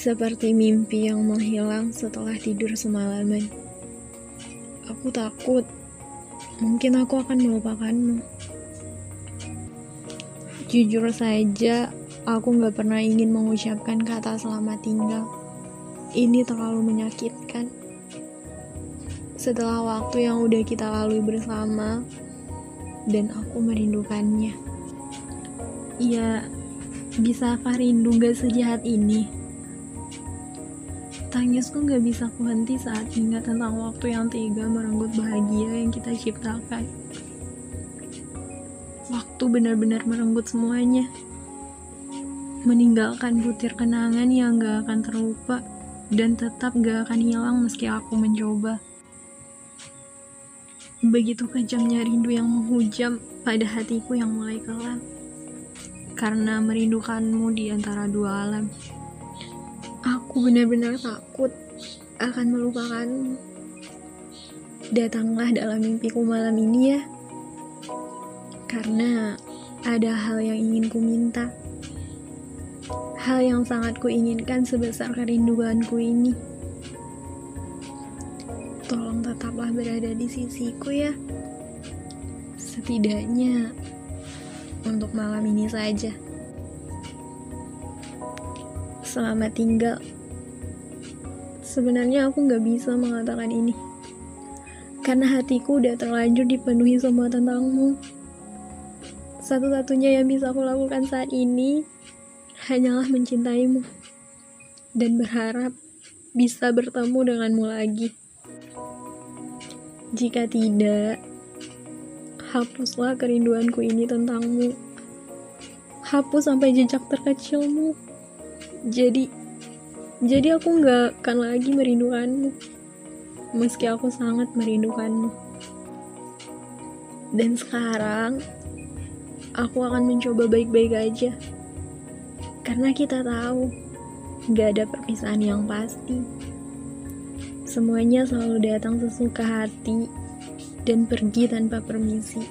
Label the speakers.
Speaker 1: Seperti mimpi yang menghilang setelah tidur semalaman. Aku takut, mungkin aku akan melupakanmu. Jujur saja, aku gak pernah ingin mengucapkan kata selamat tinggal. Ini terlalu menyakitkan. Setelah waktu yang udah kita lalui bersama, dan aku merindukannya. Iya, bisakah rindu gak sejahat ini? Tangisku gak bisa kuhenti saat ingat tentang waktu yang tega merenggut bahagia yang kita ciptakan. Waktu benar-benar merenggut semuanya. Meninggalkan butir kenangan yang gak akan terlupa dan tetap gak akan hilang meski aku mencoba. Begitu kejamnya rindu yang menghujam pada hatiku yang mulai kelam. Karena merindukanmu di antara dua alam. Aku benar-benar takut akan melupakanmu. Datanglah dalam mimpiku malam ini ya. Karena ada hal yang ingin ku minta. Hal yang sangat ku inginkan sebesar kerinduanku ini. Tolong tetaplah berada di sisiku ya. Setidaknya untuk malam ini saja. Selamat tinggal. Sebenarnya aku gak bisa mengatakan ini. Karena hatiku udah terlanjur dipenuhi semua tentangmu. Satu-satunya yang bisa aku lakukan saat ini hanyalah mencintaimu. Dan berharap bisa bertemu denganmu lagi. Jika tidak, hapuslah kerinduanku ini tentangmu. Hapus sampai jejak terkecilmu jadi jadi aku nggak akan lagi merindukanmu. Meski aku sangat merindukanmu. Dan sekarang aku akan mencoba baik-baik aja. Karena kita tahu nggak ada perpisahan yang pasti. Semuanya selalu datang sesuka hati dan pergi tanpa permisi